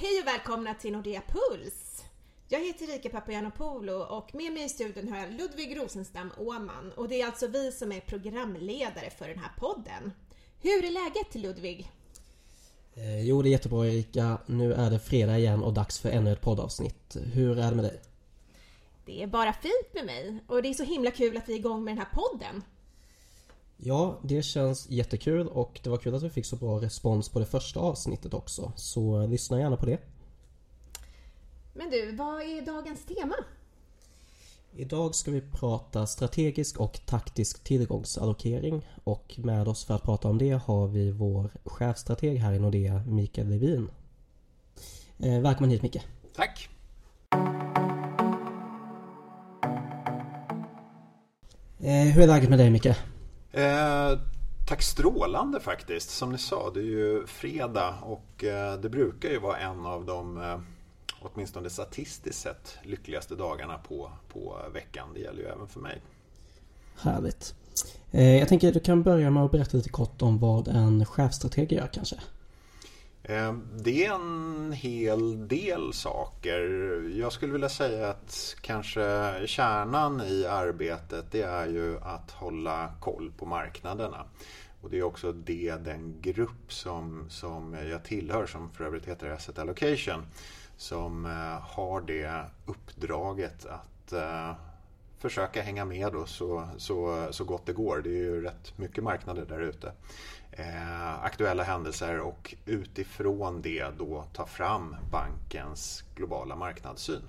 Hej och välkomna till Nordea Puls! Jag heter Rika Papagiannopoulou och med mig i studion har jag Ludvig Rosenstam Åman och det är alltså vi som är programledare för den här podden. Hur är läget Ludvig? Eh, jo, det är jättebra Erika. Nu är det fredag igen och dags för ännu ett poddavsnitt. Hur är det med dig? Det är bara fint med mig och det är så himla kul att vi är igång med den här podden. Ja, det känns jättekul och det var kul att vi fick så bra respons på det första avsnittet också. Så lyssna gärna på det. Men du, vad är dagens tema? Idag ska vi prata strategisk och taktisk tillgångsallokering och med oss för att prata om det har vi vår chefstrateg här i Nordea, Mikael Levin. Eh, välkommen hit Micke. Tack! Eh, hur är läget med dig Micke? Eh, tack strålande faktiskt. Som ni sa, det är ju fredag och eh, det brukar ju vara en av de eh, åtminstone statistiskt sett lyckligaste dagarna på, på veckan. Det gäller ju även för mig. Härligt. Eh, jag tänker att du kan börja med att berätta lite kort om vad en chefstrateg gör kanske. Ehm, det är en hel del saker. Jag skulle vilja säga att kanske kärnan i arbetet det är ju att hålla koll på marknaderna. Och det är också det, den grupp som, som jag tillhör, som för övrigt heter Asset Allocation, som eh, har det uppdraget att eh, försöka hänga med då så, så, så gott det går. Det är ju rätt mycket marknader där ute. Eh, aktuella händelser och utifrån det då ta fram bankens globala marknadssyn.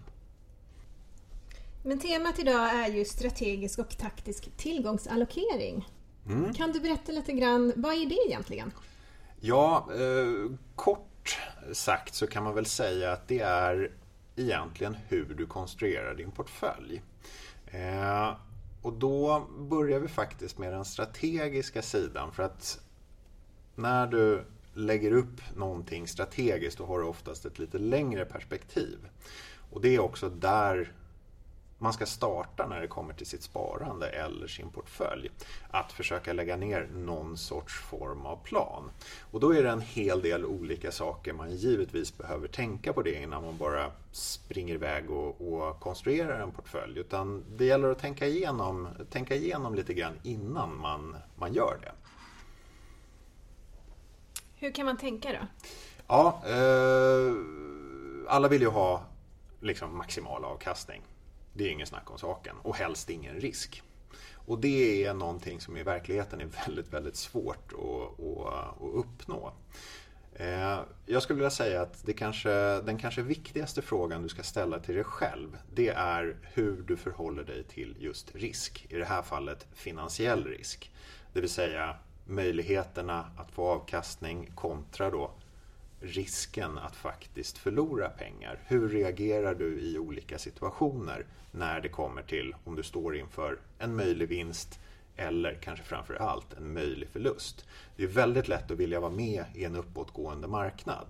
Men temat idag är ju strategisk och taktisk tillgångsallokering. Mm. Kan du berätta lite grann, vad är det egentligen? Ja, eh, kort sagt så kan man väl säga att det är egentligen hur du konstruerar din portfölj. Eh, och då börjar vi faktiskt med den strategiska sidan för att när du lägger upp någonting strategiskt då har du oftast ett lite längre perspektiv. Och det är också där man ska starta när det kommer till sitt sparande eller sin portfölj. Att försöka lägga ner någon sorts form av plan. Och då är det en hel del olika saker man givetvis behöver tänka på det innan man bara springer iväg och, och konstruerar en portfölj. Utan det gäller att tänka igenom, tänka igenom lite grann innan man, man gör det. Hur kan man tänka då? Ja, eh, alla vill ju ha liksom maximal avkastning. Det är ingen snack om saken. Och helst ingen risk. Och det är någonting som i verkligheten är väldigt, väldigt svårt att, att, att uppnå. Eh, jag skulle vilja säga att det kanske, den kanske viktigaste frågan du ska ställa till dig själv det är hur du förhåller dig till just risk. I det här fallet finansiell risk. Det vill säga möjligheterna att få avkastning kontra då risken att faktiskt förlora pengar. Hur reagerar du i olika situationer när det kommer till om du står inför en möjlig vinst eller kanske framför allt en möjlig förlust. Det är väldigt lätt att vilja vara med i en uppåtgående marknad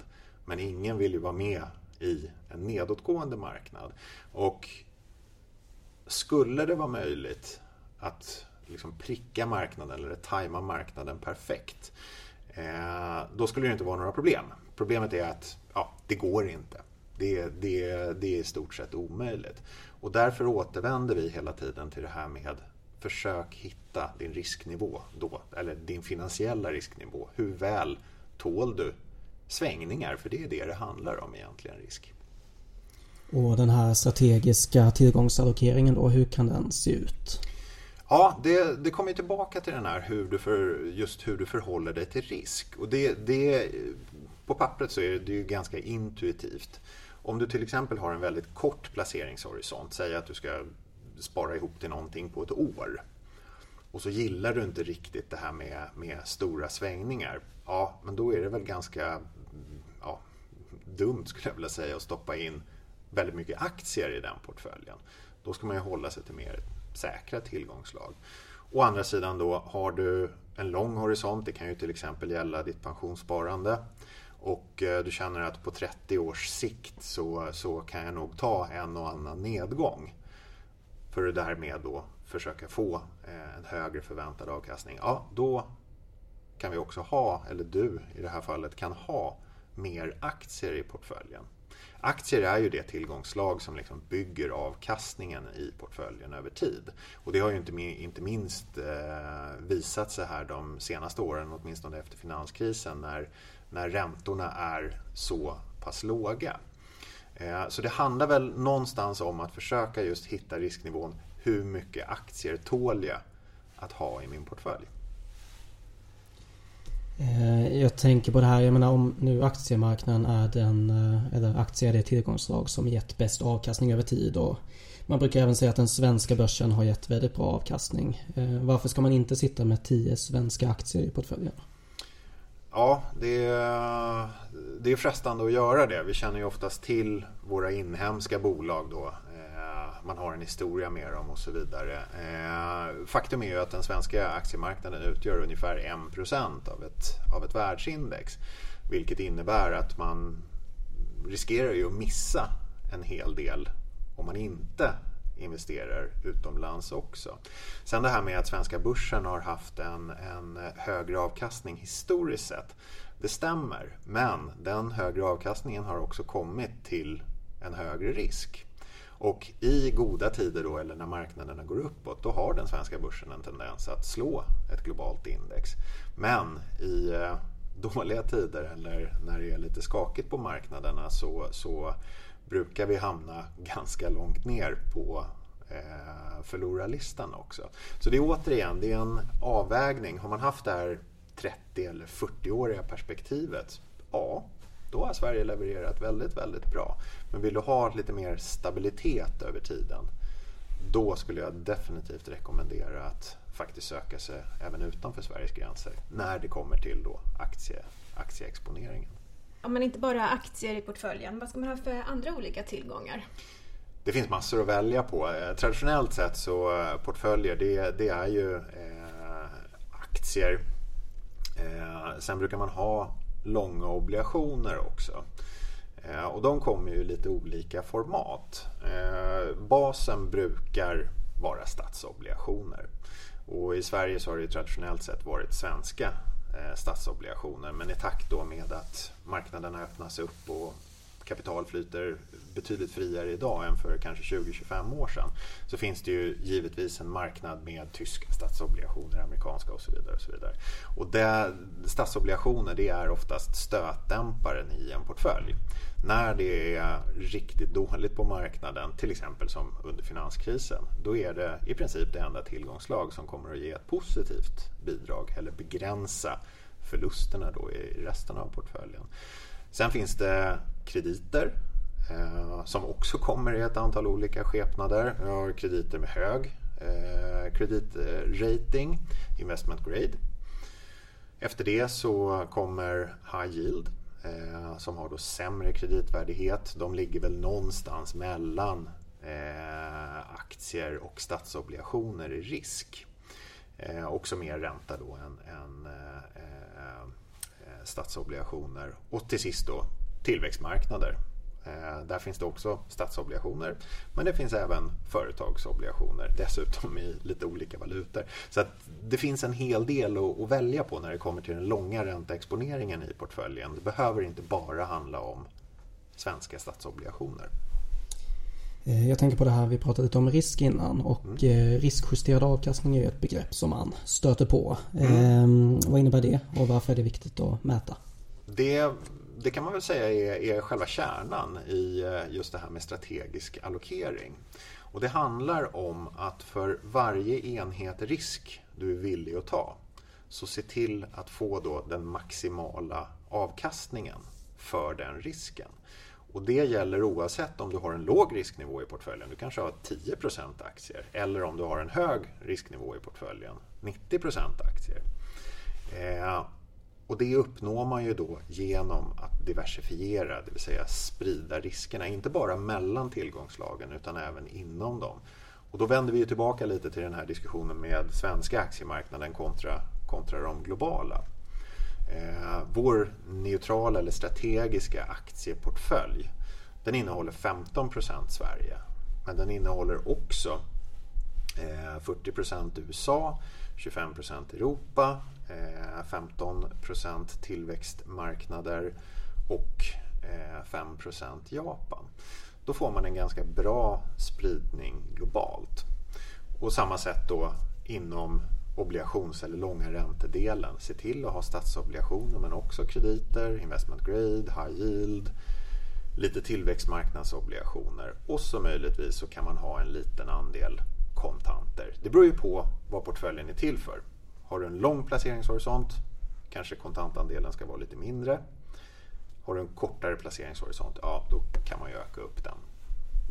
men ingen vill ju vara med i en nedåtgående marknad. Och skulle det vara möjligt att liksom pricka marknaden eller tajma marknaden perfekt. Eh, då skulle det inte vara några problem. Problemet är att ja, det går inte. Det, det, det är i stort sett omöjligt. Och därför återvänder vi hela tiden till det här med försök hitta din risknivå då, eller din finansiella risknivå. Hur väl tål du svängningar? För det är det det handlar om egentligen, risk. Och den här strategiska tillgångsallokeringen då, hur kan den se ut? Ja, det, det kommer tillbaka till den här hur du för, just hur du förhåller dig till risk. Och det, det, på pappret så är det ju ganska intuitivt. Om du till exempel har en väldigt kort placeringshorisont, säg att du ska spara ihop till någonting på ett år. Och så gillar du inte riktigt det här med, med stora svängningar. Ja, men då är det väl ganska ja, dumt skulle jag vilja säga att stoppa in väldigt mycket aktier i den portföljen. Då ska man ju hålla sig till mer säkra tillgångslag. Å andra sidan då har du en lång horisont, det kan ju till exempel gälla ditt pensionssparande och eh, du känner att på 30 års sikt så, så kan jag nog ta en och annan nedgång för att därmed då försöka få eh, en högre förväntad avkastning. Ja, då kan vi också ha, eller du i det här fallet kan ha mer aktier i portföljen. Aktier är ju det tillgångslag som liksom bygger avkastningen i portföljen över tid. Och det har ju inte, minst eh, visat sig här de senaste åren, åtminstone efter finanskrisen, när, när räntorna är så pass låga. Eh, så det handlar väl någonstans om att försöka just hitta risknivån. Hur mycket aktier tål jag att ha i min portfölj? Eh, jag tänker på det här, jag menar om nu aktiemarknaden är den, eh, eller aktier är det tillgångsslag som gett bäst avkastning över tid och man brukar även säga att den svenska börsen har gett väldigt bra avkastning. Varför ska man inte sitta med 10 svenska aktier i portföljen? Ja, det är, det är frestande att göra det. Vi känner ju oftast till våra inhemska bolag då eh, man har en historia med dem och så vidare. Eh, faktum är ju att den svenska aktiemarknaden utgör ungefär 1% av ett, av ett världsindex. Vilket innebär att man riskerar ju att missa en hel del om man inte investerar utomlands också. Sen det här med att svenska börsen har haft en, en högre avkastning historiskt sett. Det stämmer, men den högre avkastningen har också kommit till en högre risk. Och i goda tider då, eller när marknaderna går uppåt, då har den svenska börsen en tendens att slå ett globalt index. Men i eh, dåliga tider eller när det är lite skakigt på marknaderna så, så brukar vi hamna ganska långt ner på eh, förlorarlistan också. Så det är återigen det är en avvägning. Har man haft det här 30 eller 40-åriga perspektivet, ja, då har Sverige levererat väldigt, väldigt bra. Men vill du ha lite mer stabilitet över tiden, då skulle jag definitivt rekommendera att faktiskt söka sig även utanför Sveriges gränser när det kommer till då aktie, aktieexponeringen. Om man inte bara har aktier i portföljen, vad ska man ha för andra olika tillgångar? Det finns massor att välja på. Eh, traditionellt sett så eh, portföljer det, det är ju eh, aktier. Eh, sen brukar man ha långa obligationer också. Eh, och de kommer ju i lite olika format. Eh, basen brukar vara statsobligationer. Och I Sverige så har det traditionellt sett varit svenska Eh, statsobligationer men i takt då med att marknaderna öppnas upp och kapital flyter betydligt friare idag än för kanske 20-25 år sedan så finns det ju givetvis en marknad med tyska statsobligationer, amerikanska och så vidare. Och så vidare. Och det, statsobligationer det är oftast stötdämparen i en portfölj. När det är riktigt dåligt på marknaden, till exempel som under finanskrisen, då är det i princip det enda tillgångslag som kommer att ge ett positivt bidrag eller begränsa förlusterna då i resten av portföljen. Sen finns det krediter eh, som också kommer i ett antal olika skepnader. Vi har krediter med hög eh, kreditrating, investment grade. Efter det så kommer high yield eh, som har då sämre kreditvärdighet. De ligger väl någonstans mellan eh, aktier och statsobligationer i risk. Eh, också mer ränta då än, än eh, eh statsobligationer. Och till sist då tillväxtmarknader. Eh, där finns det också statsobligationer men det finns även företagsobligationer dessutom i lite olika valutor. Så det finns en hel del att, välja på när det kommer till den långa ränteexponeringen i portföljen. Det behöver inte bara handla om svenska statsobligationer. Eh, jag tänker på det här, vi pratade lite om risk innan och mm. Eh, riskjusterad avkastning är ett begrepp som man stöter på. Mm. Ehm, vad innebär det och varför är det viktigt att mäta? Det det kan man väl säga är, är själva kärnan i eh, just det här med strategisk allokering. Och det handlar om att för varje enhet risk du är villig att ta så se till att få då den maximala avkastningen för den risken. Och det gäller oavsett om du har en låg risknivå i portföljen, du kanske har 10% aktier, eller om du har en hög risknivå i portföljen, 90% aktier. Eh, och det uppnår man ju då genom att diversifiera, det vill säga sprida riskerna, inte bara mellan tillgångslagen utan även inom dem. Och då vänder vi tillbaka lite till den här diskussionen med svenska aktiemarknaden kontra, kontra de globala. Eh, vår neutrala eller strategiska aktieportfölj den innehåller 15% Sverige. Men den innehåller också eh, 40% USA, 25% Europa, eh, 15 tillväxtmarknader och eh, 5% Japan. Då får man en ganska bra spridning globalt. Och samma sätt då inom obligations eller långa räntedelen. Se till att ha statsobligationer men också krediter, investment grade, high yield, lite tillväxtmarknadsobligationer och så möjligtvis så kan man ha en liten andel kontanter. Det beror ju på vad portföljen är till för. Har du en lång placeringshorisont kanske kontantandelen ska vara lite mindre. Har du en kortare placeringshorisont, ja då kan man ju öka upp den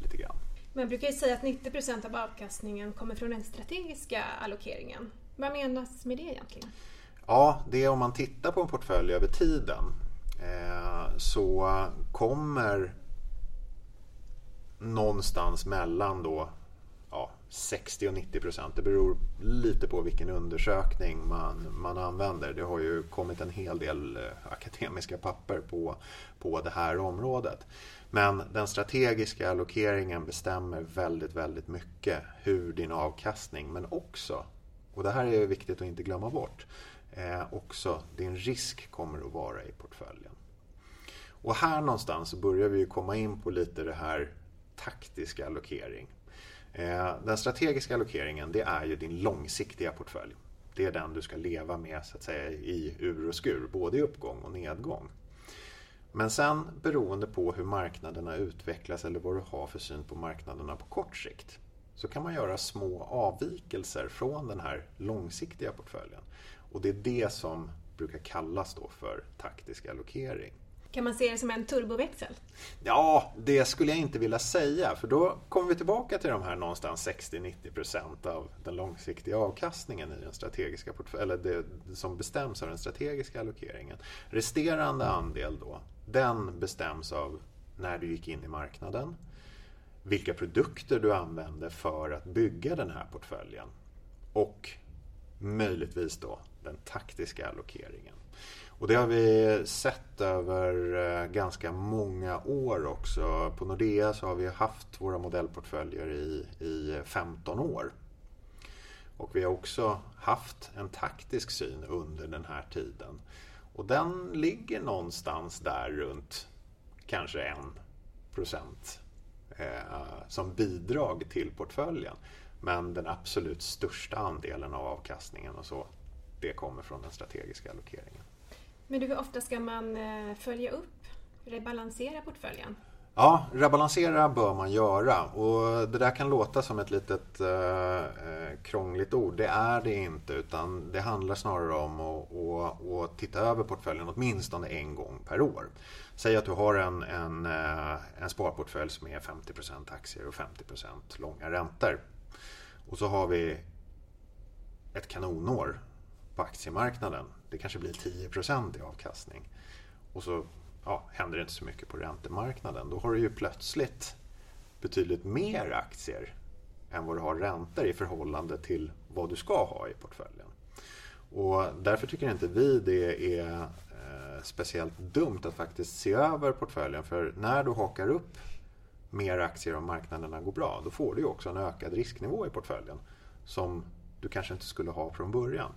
lite grann. Man brukar ju säga att 90 procent av avkastningen kommer från den strategiska allokeringen. Vad menas med det egentligen? Ja, det är om man tittar på en portfölj över tiden eh, så kommer någonstans mellan då ja, 60 och 90 procent. Det beror lite på vilken undersökning man, man använder. Det har ju kommit en hel del eh, akademiska papper på, på det här området. Men den strategiska allokeringen bestämmer väldigt, väldigt mycket hur din avkastning, men också, och det här är viktigt att inte glömma bort, eh, också din risk kommer att vara i portföljen. Och här någonstans börjar vi komma in på lite det här taktiska allokering. Eh, den strategiska allokeringen det är ju din långsiktiga portfölj. Det är den du ska leva med så att säga, i ur och skur, både i uppgång och nedgång. Men sen beroende på hur marknaderna utvecklas eller vad du har för syn på marknaderna på kort sikt så kan man göra små avvikelser från den här långsiktiga portföljen. Och det är det som brukar kallas då för taktisk allokering. Kan man se det som en turboväxel? Ja, det skulle jag inte vilja säga för då kommer vi tillbaka till de här någonstans 60-90% av den långsiktiga avkastningen i den strategiska eller det som bestäms av den strategiska allokeringen. Resterande andel då, den bestäms av när du gick in i marknaden, vilka produkter du använder för att bygga den här portföljen och möjligtvis då den taktiska allokeringen. Och det har vi sett över eh, ganska många år också. På Nordea så har vi haft våra modellportföljer i, i 15 år. Och vi har också haft en taktisk syn under den här tiden. Och den ligger någonstans där runt kanske en procent eh, som bidrag till portföljen. Men den absolut största andelen av avkastningen och så, det kommer från den strategiska allokeringen. Men du, hur ofta ska man eh, följa upp, rebalansera portföljen? Ja, rebalansera bör man göra och det där kan låta som ett litet eh, eh, krångligt ord. Det är det inte utan det handlar snarare om att, att, att titta över portföljen åtminstone en gång per år. Säg att du har en, en, eh, en sparportfölj som är 50% aktier och 50% långa räntor. Och så har vi ett kanonår på aktiemarknaden. Det kanske blir 10% i avkastning. Och så ja, händer det inte så mycket på räntemarknaden. Då har du ju plötsligt betydligt mer aktier än vad du har räntor i förhållande till vad du ska ha i portföljen. Och därför tycker inte vi det är eh, speciellt dumt att faktiskt se över portföljen. För när du hakar upp mer aktier om marknaderna går bra, då får du också en ökad risknivå i portföljen som du kanske inte skulle ha från början.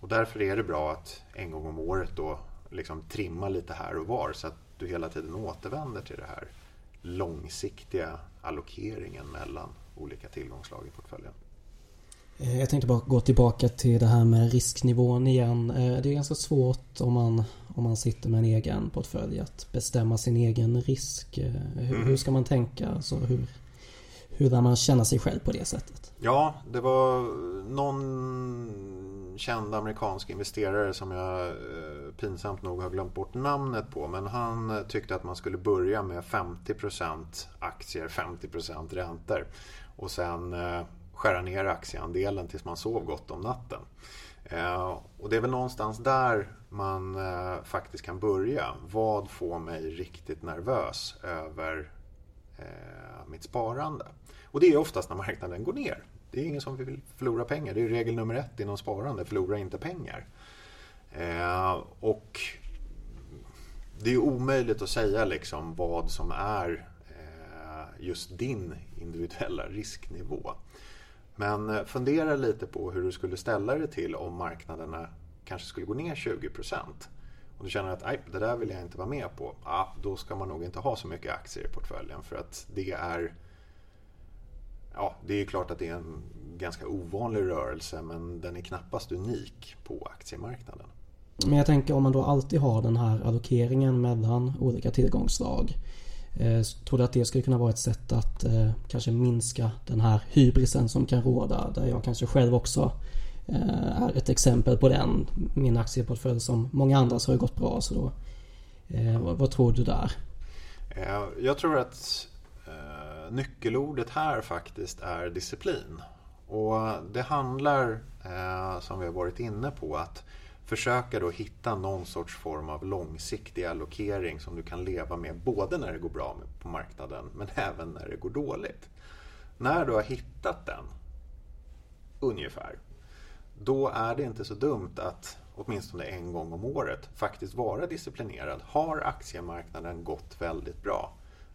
Och därför är det bra att en gång om året då liksom trimma lite här och var så att du hela tiden återvänder till det här långsiktiga allokeringen mellan olika tillgångslag i portföljen. Eh, jag tänkte bara gå tillbaka till det här med risknivån igen. Eh, det är ganska svårt om man, om man sitter med en egen portfölj att bestämma sin egen risk. Eh, hur, mm. hur ska man tänka? Alltså hur, hur lär man känna sig själv på det sättet? Ja, det var någon känd amerikansk investerare som jag pinsamt nog har glömt bort namnet på. Men han eh, tyckte att man skulle börja med 50% aktier, 50% räntor. Och sen eh, skära ner aktieandelen tills man sov gott om natten. Eh, och det är väl någonstans där man faktiskt kan börja. Vad får mig riktigt nervös över mitt sparande? Och det är oftast när marknaden går ner. Det är ingen som vill förlora pengar. Det är regel nummer ett inom sparande, förlora inte pengar. Eh, och det är omöjligt att säga liksom vad som är eh, just din individuella risknivå. Men eh, fundera lite på hur du skulle ställa dig till om marknaderna kanske skulle gå ner 20 procent. och du känner att nej, det där vill jag inte vara med på. Ja, då ska man nog inte ha så mycket aktier i portföljen för att det är Ja, det är klart att det är en ganska ovanlig rörelse men den är knappast unik på aktiemarknaden. Men jag tänker om man då alltid har den här allokeringen mellan olika tillgångsslag. Eh, tror du att det skulle kunna vara ett sätt att eh, kanske minska den här hybrisen som kan råda? Där jag kanske själv också eh, är ett exempel på den. Min aktieportfölj som många andra så har gått bra. Så då, eh, vad, vad, tror du där? Jag tror att eh, nyckelordet här faktiskt är disciplin. Och det handlar, eh, som vi har varit inne på, att försöka då hitta någon sorts form av långsiktig allokering som du kan leva med både när det går bra på marknaden men även när det går dåligt. När du har hittat den, ungefär, då är det inte så dumt att åtminstone en gång om året faktiskt vara disciplinerad. Har aktiemarknaden gått väldigt bra?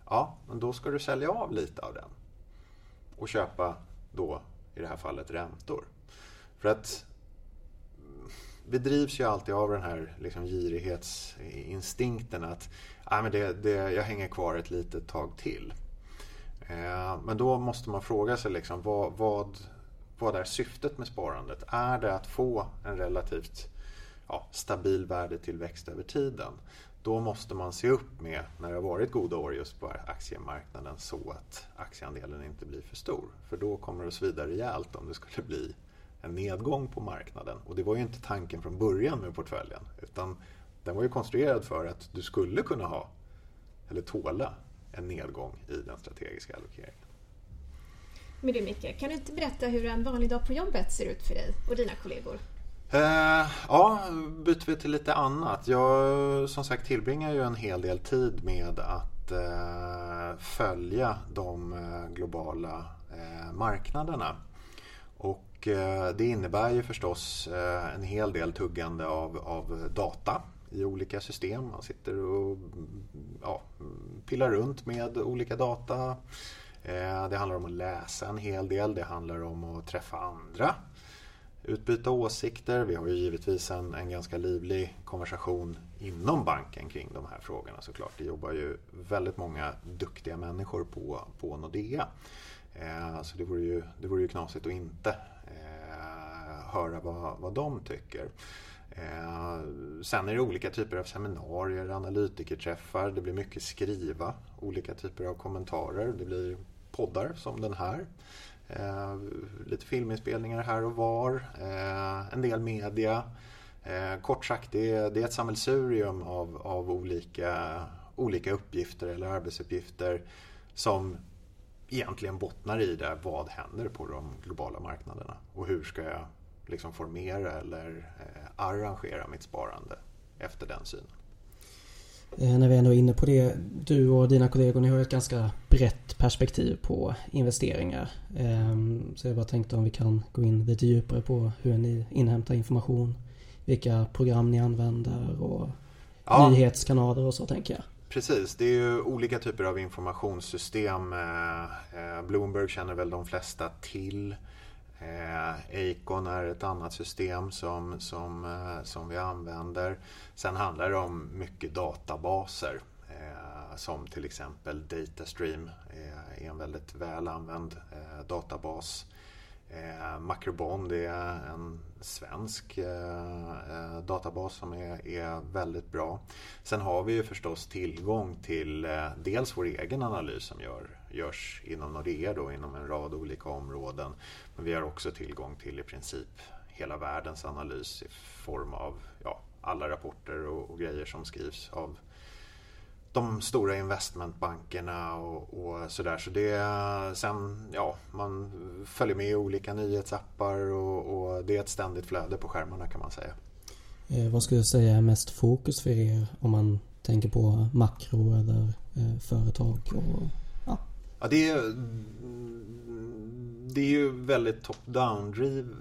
Ja, men då ska du sälja av lite av den och köpa då i det här fallet räntor. För att vi drivs ju alltid av den här liksom girighetsinstinkten att ah, men det, det, jag hänger kvar ett litet tag till. Eh, men då måste man fråga sig liksom, vad, vad, vad är syftet med sparandet? Är det att få en relativt ja, stabil värdetillväxt över tiden? Då måste man se upp med när det har varit goda år just på aktiemarknaden så att aktieandelen inte blir för stor. För då kommer det att svida rejält om det skulle bli en nedgång på marknaden. Och det var ju inte tanken från början med portföljen. Utan den var ju konstruerad för att du skulle kunna ha, eller tåla, en nedgång i den strategiska allokeringen. Men du Micke, kan du inte berätta hur en vanlig dag på jobbet ser ut för dig och dina kollegor? Uh, ja, byter vi till lite annat. Jag som sagt tillbringar ju en hel del tid med att uh, följa de uh, globala marknaderna. Och eh, det innebär ju förstås eh, en hel del tuggande av, av data i olika system. Man sitter och ja, pillar runt med olika data. Eh, det handlar om att läsa en hel del, det handlar om att träffa andra. Utbyta åsikter. Vi har ju givetvis en, en ganska livlig konversation inom banken kring de här frågorna såklart. Det jobbar ju väldigt många duktiga människor på, på Nordea. Så det vore, ju, det vore ju knasigt att inte höra vad, vad de tycker. Eh, sen är det olika typer av seminarier, analytikerträffar, det blir mycket skriva, olika typer av kommentarer, det blir poddar som den här. Eh, lite filminspelningar här och var, eh, en del media. Eh, kort sagt, det är, det är ett sammelsurium av, av olika, olika uppgifter eller arbetsuppgifter som egentligen bottnar i det. Vad händer på de globala marknaderna och hur ska jag liksom formera eller eh, arrangera mitt sparande efter den synen. Eh, när vi ändå är inne på det. Du och dina kollegor, ni har ett ganska brett perspektiv på investeringar. Ehm, så jag bara tänkte om vi kan gå in lite djupare på hur ni inhämtar information. Vilka program ni använder och ja. nyhetskanaler och så tänker jag. Precis, det är ju olika typer av informationssystem. Eh, Bloomberg känner väl de flesta till. Eh, Acon är ett annat system som, som, eh, som vi använder. Sen handlar det om mycket databaser eh, som till exempel Datastream är en väldigt väl använd databas. Eh, Macrobond är en svensk eh, eh, databas som är, är väldigt bra. Sen har vi ju förstås tillgång till dels vår egen analys som gör görs inom Nordea då, inom en rad olika områden. Men vi har också tillgång till i princip hela världens analys i form av ja, alla rapporter och, och grejer som skrivs av de stora investmentbankerna och, och sådär. Så det, sen, ja, man följer med i olika nyhetsappar och, och, det är ett ständigt flöde på skärmarna kan man säga. Eh, vad skulle du säga är mest fokus för er om man tänker på makro eller eh, företag? Och Ja, det, är, det är ju väldigt top-down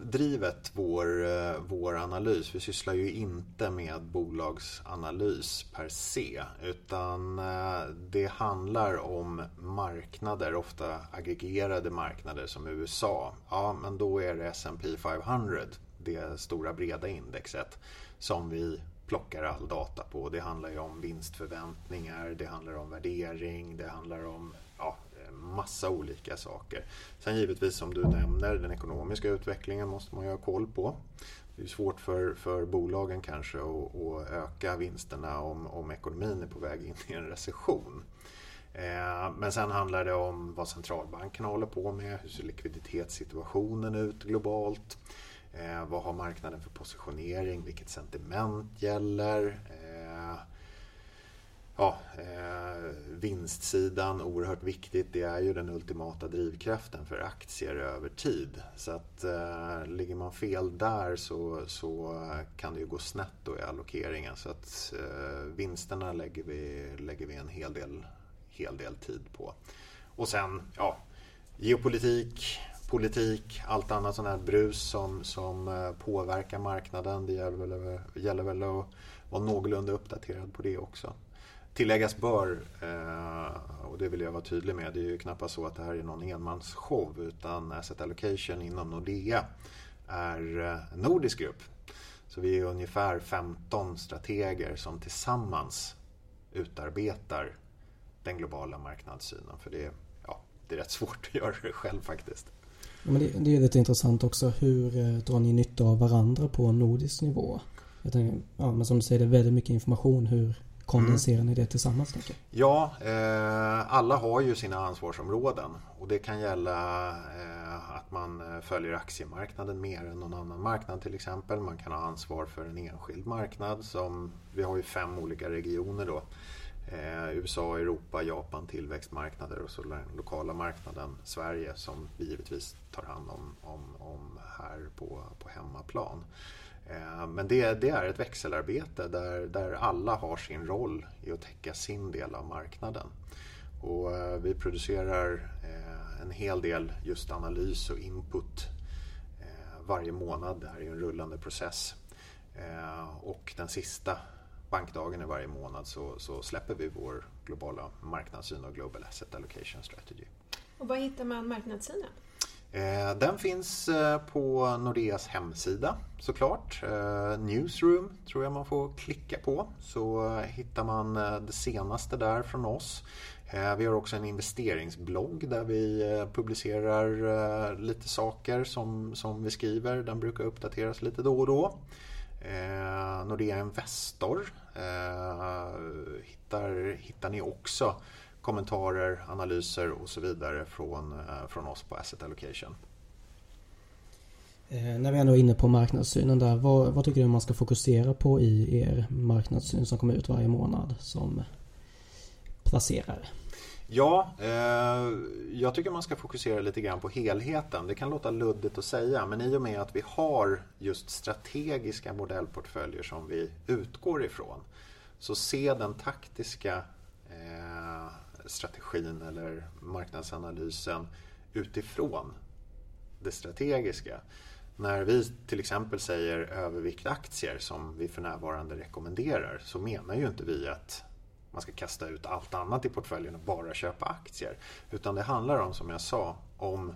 drivet vår, eh, vår analys. Vi sysslar ju inte med bolagsanalys per se. Utan eh, det handlar om marknader, ofta aggregerade marknader som USA. Ja, men då är det S&P 500, det stora breda indexet, som vi plockar all data på. Det handlar ju om vinstförväntningar, det handlar om värdering, det handlar om ja, massa olika saker. Sen givetvis som du nämner, den ekonomiska utvecklingen måste man ju ha koll på. Det är svårt för, för bolagen kanske att, att öka vinsterna om, om ekonomin är på väg in i en recession. Eh, men sen handlar det om vad centralbankerna håller på med, hur ser likviditetssituationen ut globalt? Eh, vad har marknaden för positionering? Vilket sentiment gäller? Eh, ja, eh, vinstsidan, oerhört viktigt. Det är ju den ultimata drivkraften för aktier över tid. Så att eh, ligger man fel där så, så kan det ju gå snett då i allokeringen. Så att eh, vinsterna lägger vi, lägger vi en hel del, hel del tid på. Och sen, ja, geopolitik, politik, allt annat sånt här brus som, som eh, påverkar marknaden. Det gäller väl, gäller väl att vara någorlunda uppdaterad på det också. Tilläggas bör, eh, och det vill jag vara tydlig med, det är ju knappast så att det här är någon enmansshow utan Asset Allocation inom Nordea är en nordisk grupp. Så vi är ungefär 15 strateger som tillsammans utarbetar den globala marknadssynen. För det, ja, det är rätt svårt att göra det själv faktiskt. Ja, men det, det, är lite intressant också. Hur eh, drar ni nytta av varandra på nordisk nivå? Jag tänker, ja, men som du säger, det är väldigt mycket information. Hur kondenserar ni det tillsammans? Tänker Ja, eh, alla har ju sina ansvarsområden. Och det kan gälla eh, att man eh, följer aktiemarknaden mer än någon annan marknad till exempel. Man kan ha ansvar för en enskild marknad. som Vi har ju fem olika regioner då. Eh, USA, Europa, Japan, tillväxtmarknader och så den lokala marknaden Sverige som vi givetvis tar hand om, om, om här på, på hemmaplan. Eh, men det, det, är ett växelarbete där, där alla har sin roll i att täcka sin del av marknaden. Och eh, vi producerar eh, en hel del just analys och input varje månad. Det här är en rullande process. Och den sista bankdagen i varje månad så, så släpper vi vår globala marknadssyn och Global Asset Allocation Strategy. Och var hittar man marknadssynen? Eh, den finns eh, på Nordeas hemsida såklart. Eh, newsroom tror jag man får klicka på så hittar man det senaste där från oss. Vi har också en investeringsblogg där vi publicerar lite saker som, som vi skriver. Den brukar uppdateras lite då och då. Nordea Investor hittar, hittar ni också kommentarer, analyser och så vidare från, eh, från oss på Asset Allocation. Eh, när vi ändå är inne på marknadssynen där, vad, vad, tycker du man ska fokusera på i er marknadssyn som kommer ut varje månad som placerare? Ja, eh, jag tycker man ska fokusera lite grann på helheten. Det kan låta luddigt att säga, men i och med att vi har just strategiska modellportföljer som vi utgår ifrån så se den taktiska strategin eller marknadsanalysen utifrån det strategiska. När vi till exempel säger övervikt aktier som vi för närvarande rekommenderar så menar ju inte vi att man ska kasta ut allt annat i portföljen och bara köpa aktier. Utan det handlar om, som jag sa, om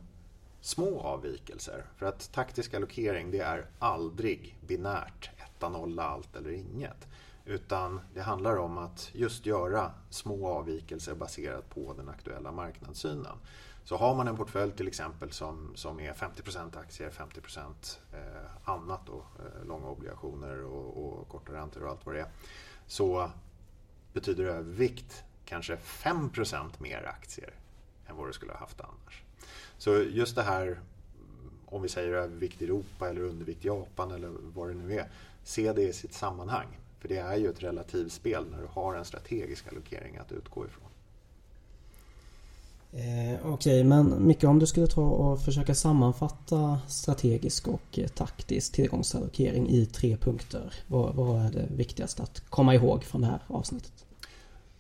små avvikelser. För att taktisk allokering det är aldrig binärt, etta, nolla, allt eller inget. Utan det handlar om att just göra små avvikelser baserat på den aktuella marknadssynen. Så har man en portfölj till exempel som, som är 50% aktier, 50% eh, annat då, eh, långa obligationer och, och korta räntor och allt vad det är. Så betyder övervikt kanske 5% mer aktier än vad du skulle ha haft annars. Så just det här, om vi säger övervikt Europa eller undervikt Japan eller vad det nu är, se det i sitt sammanhang. För det är ju ett relativspel när du har en strategisk allokering att utgå ifrån. Eh, Okej, okay, men Micke om du skulle ta och försöka sammanfatta strategisk och eh, taktisk tillgångsallokering i tre punkter. Vad, vad, är det viktigaste att komma ihåg från det här avsnittet?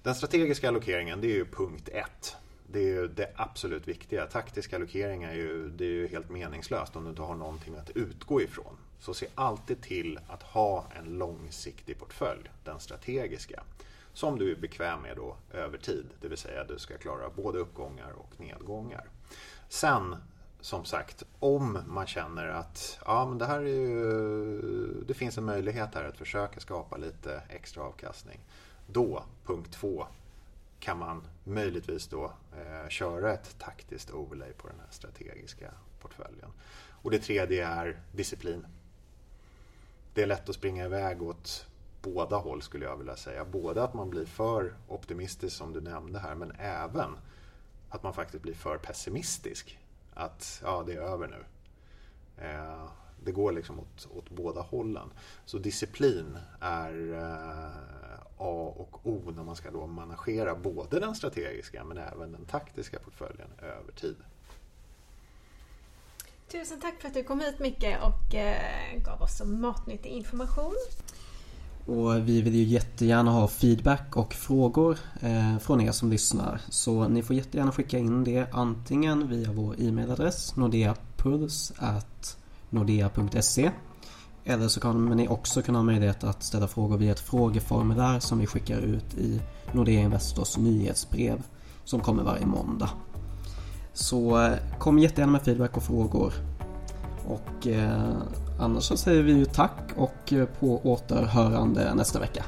Den strategiska allokeringen, det är ju punkt ett. Det är ju det absolut viktiga. Taktisk allokering är ju, det är ju helt meningslöst om du inte har någonting att utgå ifrån. Så se alltid till att ha en långsiktig portfölj, den strategiska, som du är bekväm med då över tid. Det vill säga att du ska klara både uppgångar och nedgångar. Sen som sagt, om man känner att ja, men det här är ju, det finns en möjlighet här att försöka skapa lite extra avkastning. Då, punkt två, kan man möjligtvis då eh, köra ett taktiskt overlay på den här strategiska portföljen. Och det tredje är disciplin. Det är lätt att springa iväg åt båda håll skulle jag vilja säga. Både att man blir för optimistisk som du nämnde här men även att man faktiskt blir för pessimistisk. Att ja, det är över nu. Eh, det går liksom åt, åt båda hållen. Så disciplin är eh, A och O när man ska då managera både den strategiska men även den taktiska portföljen över tid. Tusen tack för att du kom hit Micke och eh, gav oss så matnyttig information. Och vi vill ju jättegärna ha feedback och frågor eh, från er som lyssnar. Så ni får jättegärna skicka in det antingen via vår e-mailadress nordeapuls.nordea.se eller så kommer ni också kunna ha möjlighet att ställa frågor via ett frågeformulär som vi skickar ut i Nordea Investors nyhetsbrev som kommer varje måndag. Så eh, kom jättegärna med feedback och frågor. Och eh, annars så säger vi ju tack och eh, på återhörande nästa vecka.